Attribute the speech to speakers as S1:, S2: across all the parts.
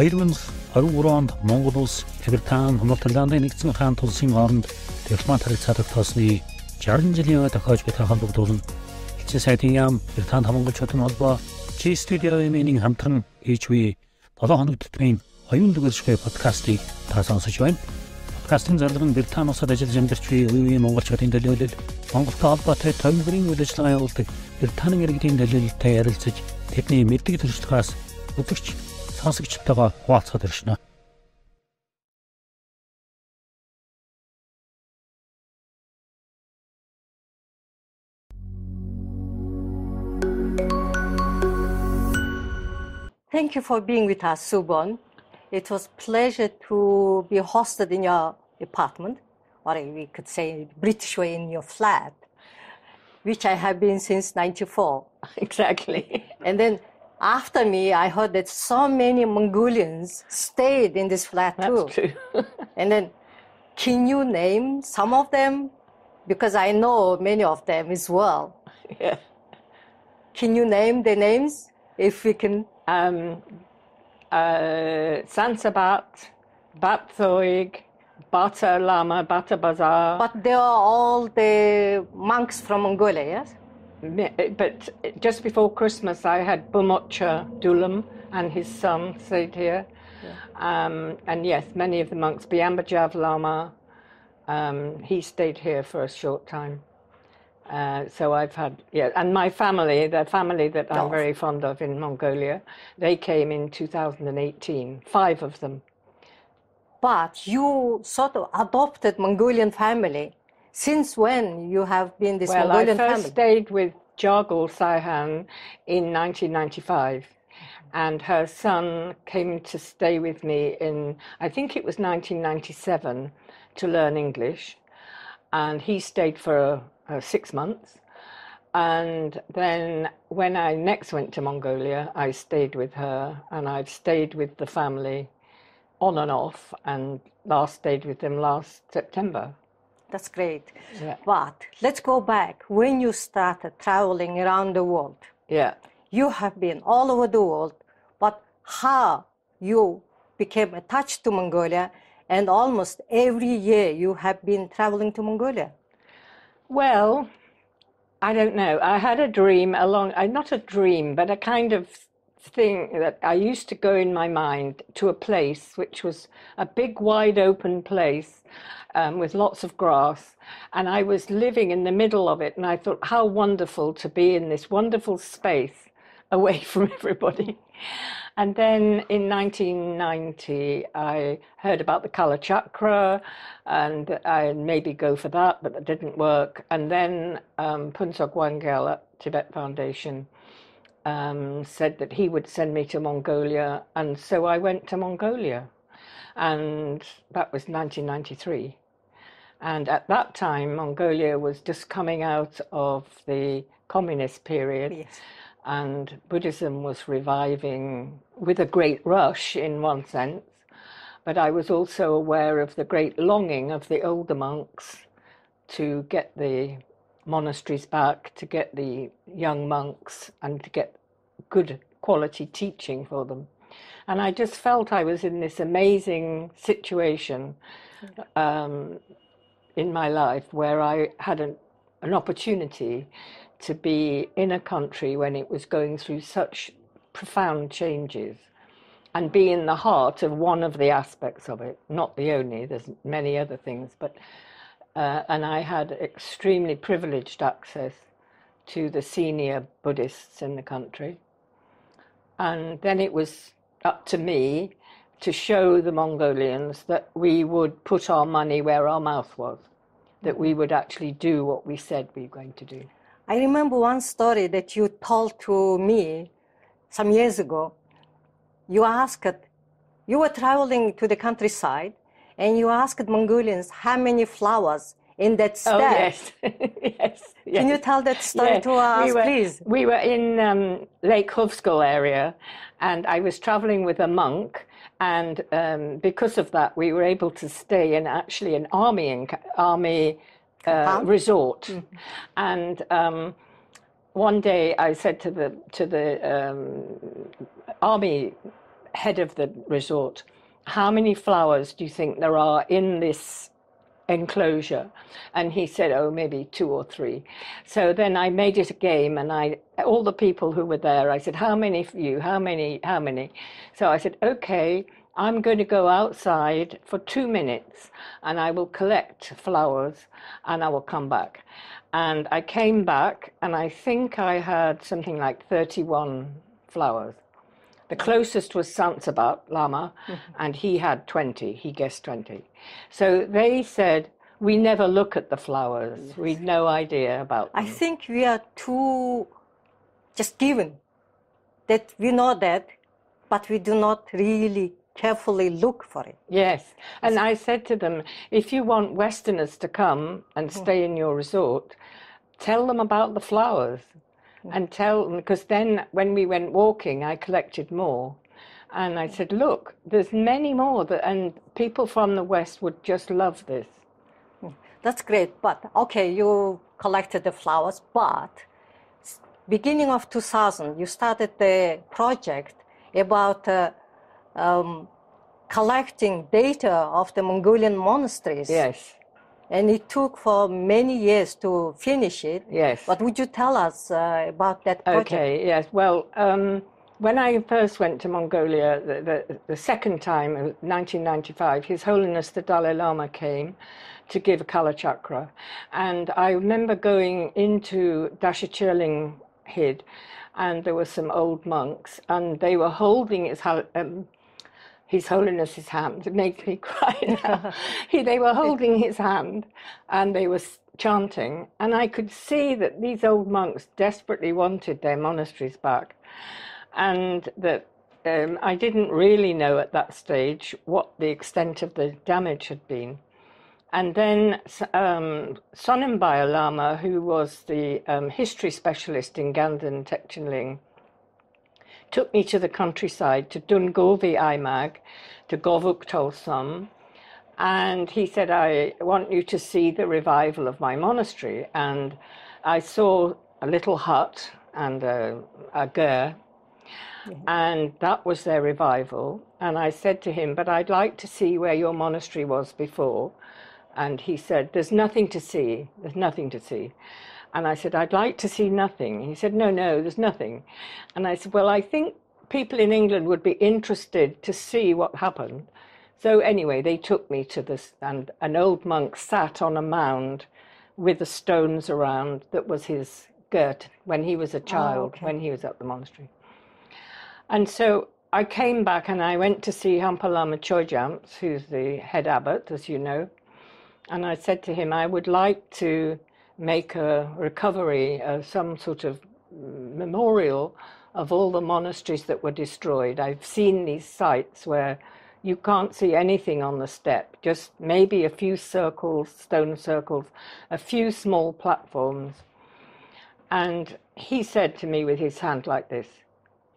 S1: 2023 онд Монгол улс Британи, Хамт Ирландын нэгдсэн хаан тулсын хооронд дипломат харилцааг тоосны 60 жилийн өмнө тохиож буй хамтдуулан элчин сайдын яам Британи хамгаалчдын холбоо Чи студиогийн нэг хамтран буй 7 хоног төтмийн оюун дүгэршгүй подкастыг та сонсож байна. Подкастын зарлал нь Британи улсад ажиллаж амьдарч буй үеийн монголчуудын төлөөлөл Монголтой холбоотой томилбарын үйл ажиллагаа явуулдаг Британийн иргэдийн төлөөлөлтэй ярилцаж тэдний мэддэг төрслөхөөс өдөрч сонсогчтойгоо хуваалцахад.
S2: Thank you for being with us, Sue Byrne. It was pleasure to be hosted in your apartment, or we could say British way in your flat, which I have been since '94.
S3: Exactly.
S2: And then after me, I heard that so many Mongolians stayed in this flat too.
S3: That's true.
S2: And then, can you name some of them? Because I know many of them as well.
S3: yeah.
S2: Can you name the names? If we can.
S3: Um, uh, Sansabat, Bathoig, Bata Lama, Bata Bazaar.
S2: But they are all the monks from Mongolia, yes?
S3: Me- But just before Christmas, I had Bumocha Dulam and his son stayed here. Um, and yes, many of the monks, Biambajav Lama, um, he stayed here for a short time. Uh, so I've had, yeah, and my family, the family that I'm very fond of in Mongolia, they came in 2018, five of them.
S2: But you sort of adopted Mongolian family. Since when you have been this
S3: Well,
S2: Mongolian
S3: I first
S2: family?
S3: stayed with Jargal Saihan in 1995, and her son came to stay with me in, I think it was 1997, to learn English. And he stayed for uh, six months. And then when I next went to Mongolia, I stayed with her, and I've stayed with the family on and off, and last stayed with them last September.
S2: That's great.
S3: Yeah.
S2: But let's go back. When you started traveling around the world,
S3: Yeah.
S2: you have been all over the world, but how you became attached to Mongolia and almost every year you have been traveling to Mongolia.
S3: Well, I don't know. I had a dream along, uh, not a dream, but a kind of thing that I used to go in my mind to a place which was a big, wide open place um, with lots of grass. And I was living in the middle of it. And I thought, how wonderful to be in this wonderful space away from everybody. And then in 1990, I heard about the Kalachakra and I maybe go for that, but that didn't work. And then um, Phuntsog Wangyal at Tibet Foundation um, said that he would send me to Mongolia. And so I went to Mongolia. And that was 1993. And at that time, Mongolia was just coming out of the communist period
S2: Yes.
S3: and Buddhism was reviving with a great rush in one sense. But I was also aware of the great longing of the older monks to get the monasteries back, to get the young monks, and to get good quality teaching for them. And I just felt I was in this amazing situation um, in my life where I had an, an opportunity to be in a country when it was going through such profound changes and be in the heart of one of the aspects of it, not the only, there's many other things, but uh, and I had extremely privileged access to the senior Buddhists in the country. And then it was up to me to show the Mongolians that we would put our money where our mouth was, that we would actually do what we said we were going to do.
S2: I remember one story that you told to me some years ago. You asked, you were traveling to the countryside and you asked Mongolians how many flowers in that steppe.
S3: Oh yes, yes.
S2: Can you tell that story
S3: Yeah,
S2: to us,
S3: we were,
S2: please?
S3: We were in um, Lake Hovsgol area, and I was traveling with a monk, and um, because of that, we were able to stay in actually an army in, army uh, resort, and. Um, one day I said to the to the um, army head of the resort, how many flowers do you think there are in this enclosure? And he said, oh, maybe two or three. So then I made it a game and I, all the people who were there, I said, how many for you? How many? How many? So I said, okay, I'm going to go outside for two minutes and I will collect flowers and I will come back. And I came back and I think I had something like 31 flowers. The closest was Sansabat Lama, mm-hmm. and he had 20. He guessed 20. So they said, We never look at the flowers. We'd no idea about them.
S2: I think we are too just given that we know that, but we do not really carefully look for it.
S3: Yes. And I said to them, if you want Westerners to come and mm-hmm. stay in your resort, tell them about the flowers and tell them, because then when we went walking, I collected more. And I said, look, there's many more, that, and people from the West would just love this.
S2: That's great, but okay, you collected the flowers, but beginning of 2000, you started the project about uh, um, collecting data of the Mongolian monasteries.
S3: Yes.
S2: And it took for many years to finish it.
S3: Yes.
S2: What would you tell us uh, about that project?
S3: Okay, yes. Well, um, when I first went to Mongolia, the, the, the second time, uh, 1995, His Holiness the Dalai Lama came to give a Kalachakra. And I remember going into Dashachirling Hid, and there were some old monks, and they were holding his, um, his Holiness's hand. It makes me cry he, they were holding his hand and they were chanting, and I could see that these old monks desperately wanted their monasteries back, and that um, I didn't really know at that stage what the extent of the damage had been. And then um, Sonnenbaya Lama, who was the um, history specialist in Ganden Tegchenling, took me to the countryside, to Dundgovi Aimag, to Govuk Tolsum, and he said, I want you to see the revival of my monastery. And I saw a little hut and a, a ger, and that was their revival. And I said to him, But I'd like to see where your monastery was before. And he said, There's nothing to see. There's nothing to see. And I said, I'd like to see nothing. He said, No, no, there's nothing. And I said, Well, I think people in England would be interested to see what happened. So anyway, they took me to this, and an old monk sat on a mound with the stones around that was his girt when he was a oh, child,
S2: okay.
S3: when he was at the monastery. And so I came back and I went to see Khamba Lama Choijamts, who's the head abbot, as you know. And I said to him, I would like to make a recovery, uh, some sort of memorial of all the monasteries that were destroyed. I've seen these sites where you can't see anything on the step, just maybe a few circles, stone circles, a few small platforms. And he said to me with his hand like this,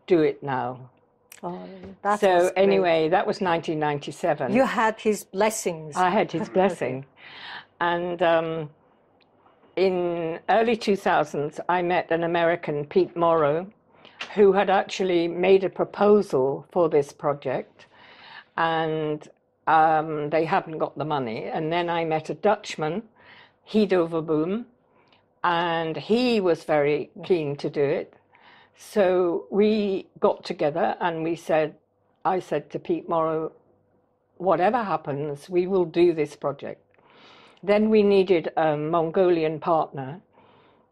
S3: Do it now.
S2: Oh,
S3: so, anyway, that was 1997.
S2: you had his blessings.
S3: I had his blessing. And um, in early 2000s, I met an American, Pete Morrow, who had actually made a proposal for this project, and um, they hadn't got the money. And then I met a Dutchman, Guido Verboom, and he was very keen to do it. So we got together and we said, I said to Pete Morrow, whatever happens, we will do this project. Then we needed a Mongolian partner,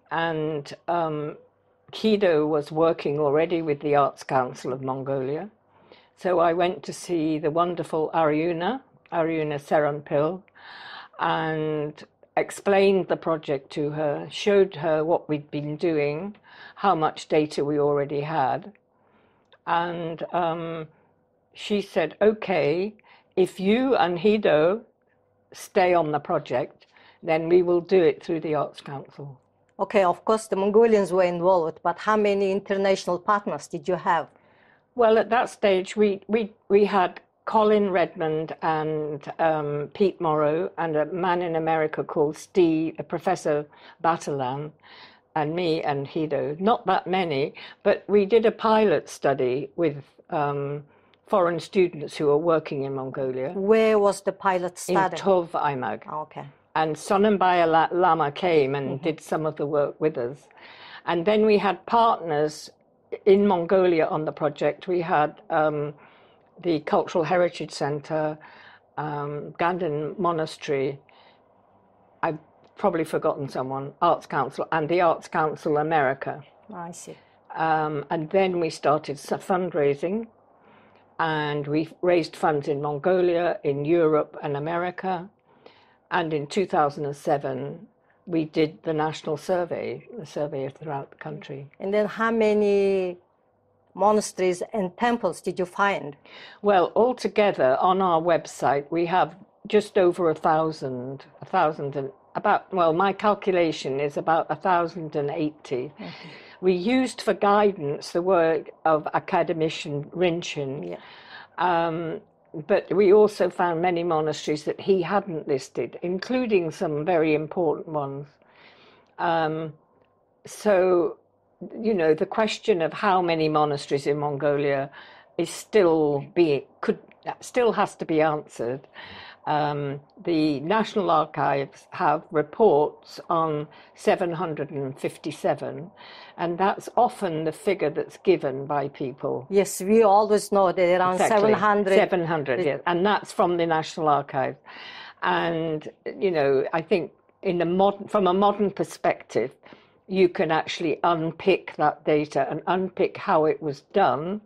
S3: and um, Guido was working already with the Arts Council of Mongolia. So I went to see the wonderful Ariunaa, Ariunaa Tserenpil, and explained the project to her, showed her what we'd been doing, how much data we already had. And um, she said, okay, if you and Guido stay on the project, then we will do it through the Arts Council.
S2: Okay, of course, the Mongolians were involved, but how many international partners did you have?
S3: Well, at that stage, we, we, we had Colin Redmond and um, Pete Morrow and a man in America called Steve, Professor Batalan, and me and Guido. Not that many, but we did a pilot study with um, foreign students who were working in Mongolia
S2: Where was the pilot
S3: in? Tov Aimag.
S2: okay.
S3: And Sonnenbaya La- Lama came and did some of the work with us. And then we had partners in Mongolia on the project. We had um, the Cultural Heritage Center, um, Ganden Monastery. I've probably forgotten someone, Arts Council, and the Arts Council America.
S2: I see.
S3: Um, and then we started fundraising, and we raised funds in Mongolia, in Europe, and America. And in 2007, we did the national survey, the survey throughout the country.
S2: And then how many monasteries and temples did you find?
S3: Well, altogether on our website, we have just over a thousand, a thousand and about, well, my calculation is about a thousand and eighty. Mm-hmm. We used for guidance the work of academician Rinchen,
S2: Yeah.
S3: um, but we also found many monasteries that he hadn't listed, including some very important ones. Um, so, you know, the question of how many monasteries in Mongolia is still being could still has to be answered. Um, the National Archives have reports on 757, and that's often the figure that's given by people.
S2: Yes, we always know that around
S3: Exactly.
S2: 700.
S3: 700, yes. And that's from the National Archives. And, you know, I think in a modern, from a modern perspective, you can actually unpick that data and unpick how it was done.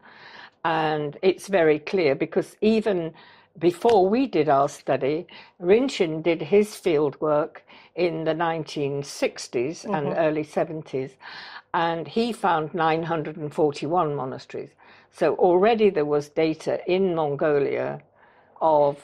S3: And it's very clear because even before we did our study, Rinchen did his field work in the 1960s and early 70s, and he found 941 monasteries. So already there was data in Mongolia of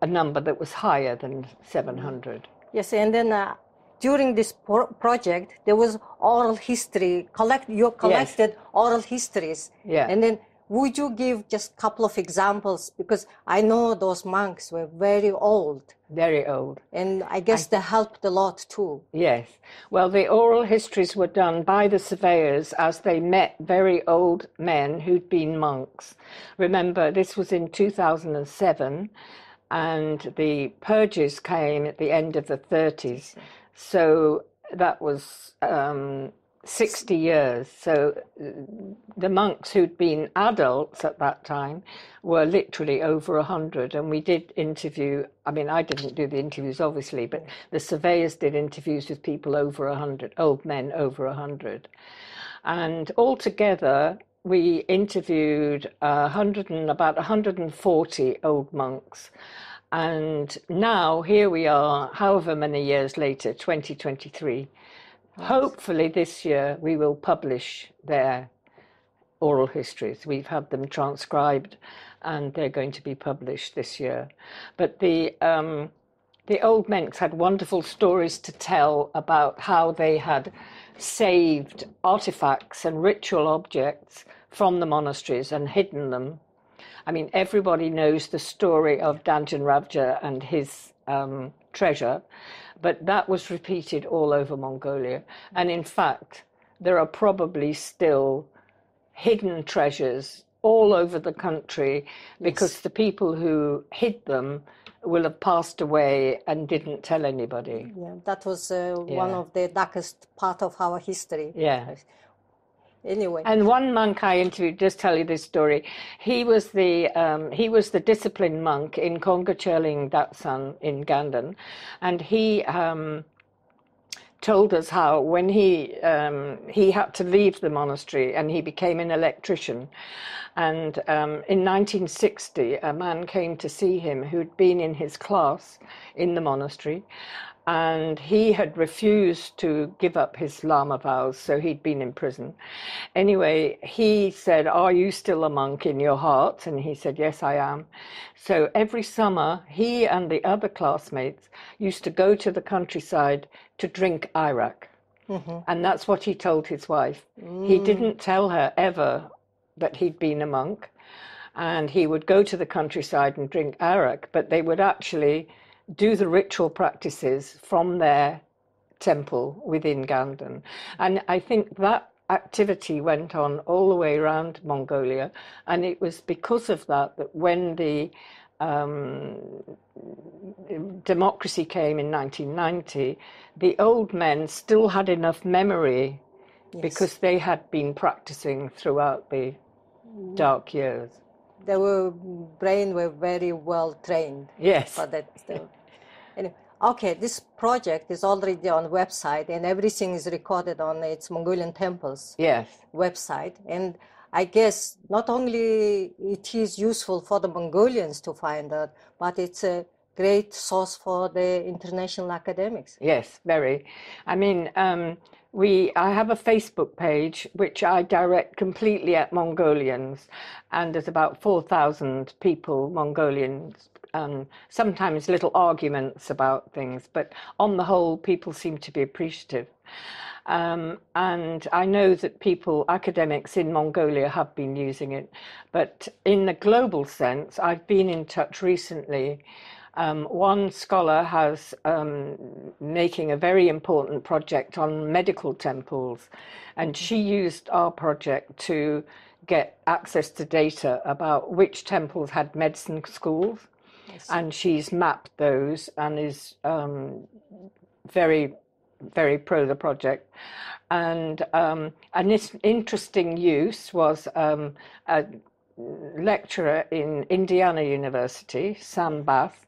S3: a number that was higher than 700.
S2: Yes, and then uh, during this pro- project, there was oral history. Collect you collected oral histories.
S3: Yeah.
S2: And then would you give just a couple of examples because I know those monks were very old,
S3: Very old.
S2: and I guess they helped a lot too.
S3: Yes. Well, the oral histories were done by the surveyors as they met very old men who'd been monks. Remember, this was in 2007, and the purges came at the end of the 30s. So that was um, 60 years. So uh, the monks who'd been adults at that time were literally over 100. And we did interview, I mean, I didn't do the interviews, obviously, but the surveyors did interviews with people over 100, old men over 100. And altogether, we interviewed a 100 and about 140 old monks. And now, here we are, however many years later, 2023. Hopefully, this year we will publish their oral histories. We've had them transcribed and they're going to be published this year. But the, um, the old monks had wonderful stories to tell about how they had saved artifacts and ritual objects from the monasteries and hidden them. I mean, everybody knows the story of Danzan Ravjaa and his um, treasure, but that was repeated all over Mongolia. And in fact, there are probably still hidden treasures all over the country because the people who hid them will have passed away and didn't tell anybody.
S2: Yeah, that was uh, one of the darkest part of our history.
S3: Yeah.
S2: Anyway,
S3: And one monk I interviewed, just tell you this story. He was the um, he was the disciplined monk in Kongacherling Datsan in Ganden, and he um, told us how when he um, he had to leave the monastery and he became an electrician. And um, in 1960, a man came to see him who'd been in his class in the monastery, and he had refused to give up his Lama vows, so he'd been in prison. Anyway, he said, Are you still a monk in your heart? And he said, Yes, I am. So every summer, he and the other classmates used to go to the countryside to drink arak. Mm-hmm. And that's what he told his wife. He mm. didn't tell her ever that he'd been a monk. And he would go to the countryside and drink arak, but they would actually do the ritual practices from their temple within Ganden. And I think that activity went on all the way around Mongolia, and it was because of that that when the um, democracy came in 1990, the old men still had enough memory because they had been practicing throughout the dark years.
S2: Their brain were very well trained
S3: Yes.
S2: for that. Anyway, okay, this project is already on website and everything is recorded on its Mongolian temples
S3: Yes.
S2: website. And I guess not only it is useful for the Mongolians to find out, but it's a great source for the international academics.
S3: Yes, very. I mean, um, we I have a Facebook page which I direct completely at Mongolians, and there's about four thousand people, Mongolians. Um, sometimes little arguments about things, but on the whole, people seem to be appreciative. Um, and I know that people, academics in Mongolia, have been using it, but in the global sense, I've been in touch recently um, one scholar has um, making a very important project on medical temples, and she used our project to get access to data about which temples had medicine schools, and she's mapped those and is um, very very pro the project. And um, an interesting use was um, a lecturer in Indiana University, Sam Bath,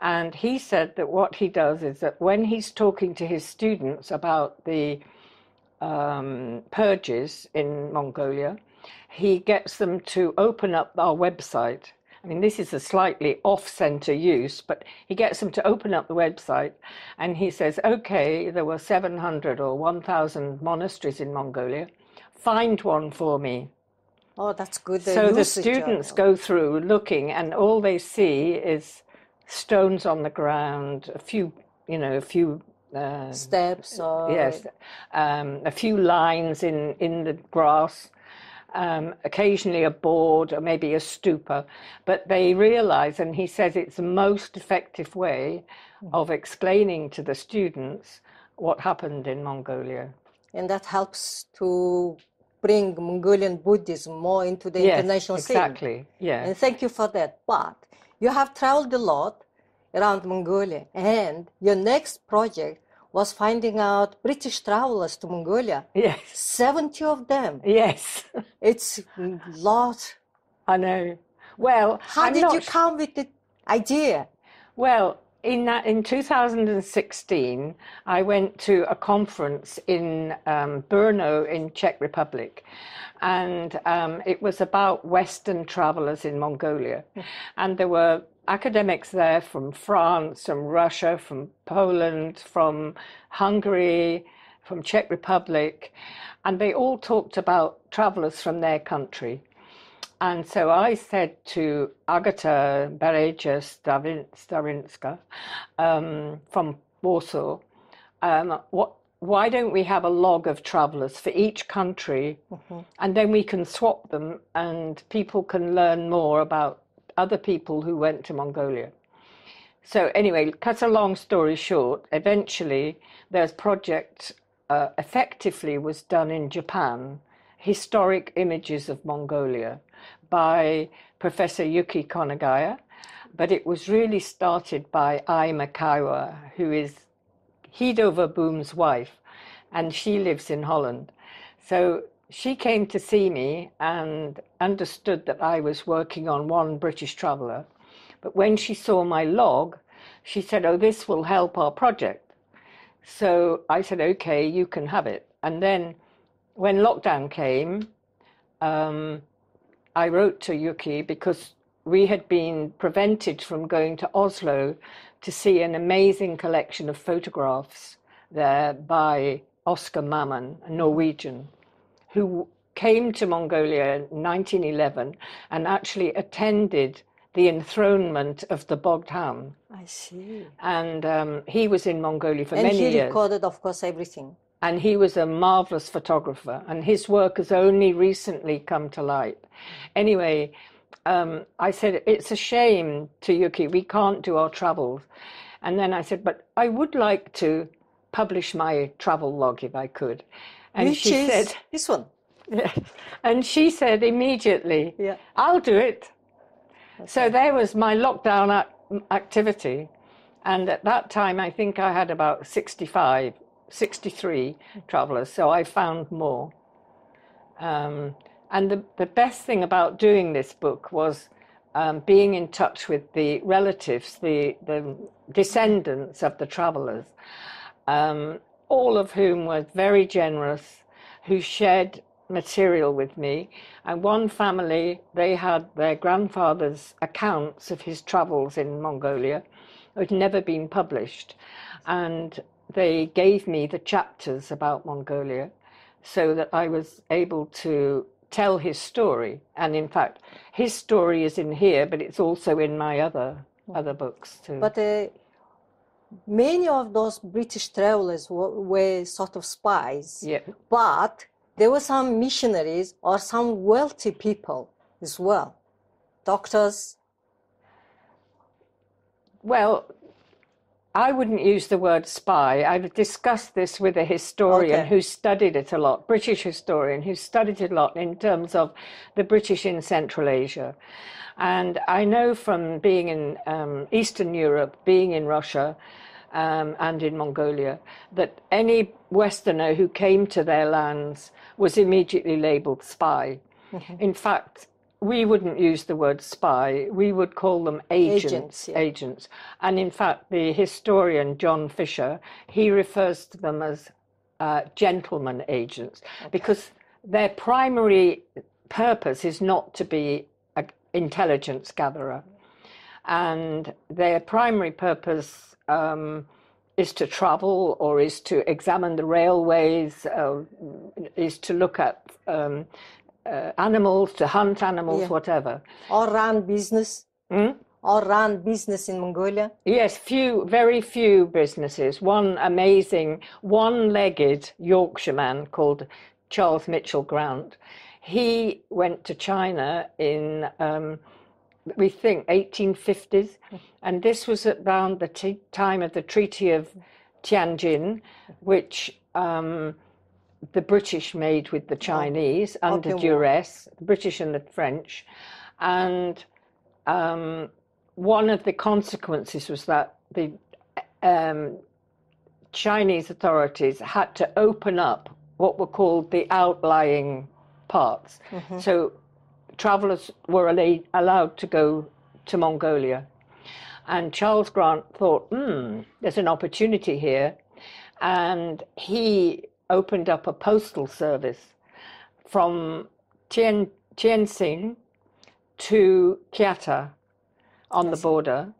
S3: and he said that what he does is that when he's talking to his students about the um, purges in Mongolia, he gets them to open up our website. I mean, this is a slightly off center use, but he gets them to open up the website and he says, okay, there were 700 or 1,000 monasteries in Mongolia. Find one for me.
S2: Oh, that's good.
S3: So the students go through looking, and all they see is stones on the ground, a few, you know, a few. Uh,
S2: steps or
S3: yes, um, a few lines in in the grass. Um, occasionally a board or maybe a stupa, but they realize, and he says it's the most effective way of explaining to the students what happened in Mongolia.
S2: and that helps to bring Mongolian Buddhism more into the
S3: yes,
S2: international scene.
S3: exactly. Yeah.
S2: And thank you for that. But you have traveled a lot around Mongolia, and your next project was finding out British travelers to Mongolia.
S3: Yes.
S2: 70 of them.
S3: Yes.
S2: It's a lot.
S3: I know. Well,
S2: How
S3: I'm
S2: did
S3: not
S2: you come with the idea?
S3: Well, in that, in 2016, I went to a conference in um, Brno in Czech Republic, and um, it was about Western travelers in Mongolia, and there were academics there from France, from Russia, from Poland, from Hungary, from Czech Republic, and they all talked about travelers from their country. And so I said to Agata Bereja Starinska um, from Warsaw, um, what, why don't we have a log of travellers for each country? And then we can swap them and people can learn more about other people who went to Mongolia. So anyway, cut a long story short, eventually there's project uh, effectively was done in Japan, historic images of Mongolia by Professor Yuki Konagaya, but it was really started by Ai Makaiwa, who is Guido Verboom's wife, and she lives in Holland. So she came to see me and understood that I was working on one British traveller. But when she saw my log, she said, Oh, this will help our project. So I said, Okay, you can have it. And then when lockdown came, um, I wrote to Yuki because we had been prevented from going to Oslo to see an amazing collection of photographs there by Oscar Mamen, a Norwegian, who came to Mongolia in 1911 and actually attended the enthronement of the Bogd Khan.
S2: I see.
S3: And um, he was in Mongolia for
S2: And
S3: many
S2: he
S3: years
S2: recorded, of course, everything.
S3: And he was a marvelous photographer and his work has only recently come to light anyway um, i said it's a shame to yuki we can't do our travels and then i said but i would like to publish my travel log if i could And
S2: Which
S3: she said,
S2: this one.
S3: Yes. And she said immediately,
S2: Yeah.
S3: I'll do it. So there was my lockdown activity. And at that time, I think I had about 65, 63 travelers. So I found more. Um, and the, the best thing about doing this book was um, being in touch with the relatives, the, the descendants of the travelers, um, all of whom were very generous, who shared material with me. And one family, they had their grandfather's accounts of his travels in Mongolia, had never been published. And they gave me the chapters about Mongolia so that I was able to tell his story. And in fact, his story is in here, but it's also in my other other books too.
S2: But uh, many of those British travelers were, were sort of spies.
S3: yeah,
S2: But there were some missionaries or some wealthy people as well. Doctors.
S3: well, I wouldn't use the word spy. I've discussed this with a historian
S2: Okay.
S3: who studied it a lot, British historian who studied it a lot in terms of the British in Central Asia. And I know from being in um, Eastern Europe, being in Russia, um, and in Mongolia, that any Westerner who came to their lands was immediately labeled spy. In fact, we wouldn't use the word spy, we would call them agents.
S2: Agents, yeah.
S3: agents. And in fact, the historian John Fisher, he refers to them as uh, gentleman agents because their primary purpose is not to be an intelligence gatherer. And their primary purpose um, is to travel or is to examine the railways, uh, is to look at um, uh, animals, to hunt animals,
S2: Yeah.
S3: whatever.
S2: or run business or run business in Mongolia.
S3: Yes, few, very few businesses. One amazing, one-legged Yorkshireman called Charles Mitchell Grant. He went to China in, um, we think, 1850s, and this was around the t- time of the Treaty of Tianjin, which um, the British made with the Chinese under
S2: Opium
S3: duress, the British and the French, and um, one of the consequences was that the um, Chinese authorities had to open up what were called the outlying parts. So travelers were alla- allowed to go to Mongolia. And Charles Grant thought, hmm, there's an opportunity here. And he opened up a postal service from Tien, Tianjin to Kyakhta on the border,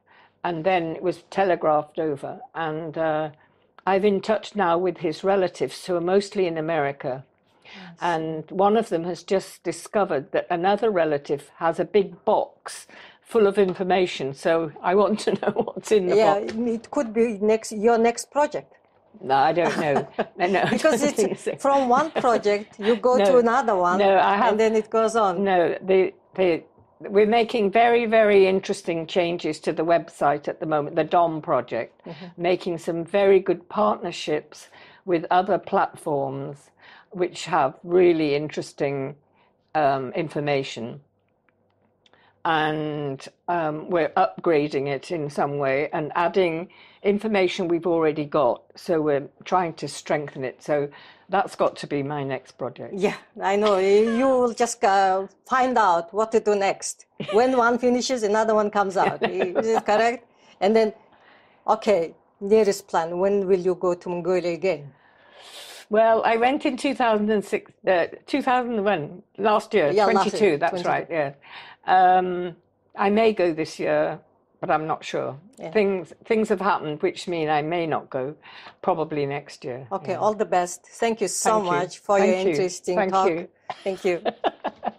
S3: and then it was telegraphed over. And uh, I've in touch now with his relatives who are mostly in America. And one of them has just discovered that another relative has a big box full of information. So I want to know what's in the
S2: Yeah,
S3: box.
S2: Yeah, it could be next your next project
S3: No, I don't know. No, no,
S2: because it's
S3: so.
S2: from one project you go to another one
S3: No, I have-
S2: and then it goes on.
S3: No, the the we're making very very interesting changes to the website at the moment, the DOM project, making some very good partnerships with other platforms which have really interesting um, information. And um, we're upgrading it in some way and adding information we've already got. So we're trying to strengthen it. So that's got to be my next project.
S2: Yeah, I know. You will just uh, find out what to do next. When one finishes, another one comes out. Is it correct? And then, okay, nearest plan. When will you go to Mongolia again?
S3: Well, I went in 2006, uh, 2001, last year,
S2: Yeah, last
S3: 22,
S2: year,
S3: that's
S2: 22.
S3: right, yeah. Um, I may go this year, but I'm not sure. Things things have happened which mean I may not go, probably next year.
S2: Okay, all the best. Thank you so
S3: Thank you.
S2: much for
S3: Thank
S2: your
S3: you.
S2: interesting
S3: Thank
S2: talk.
S3: you.
S2: Thank you.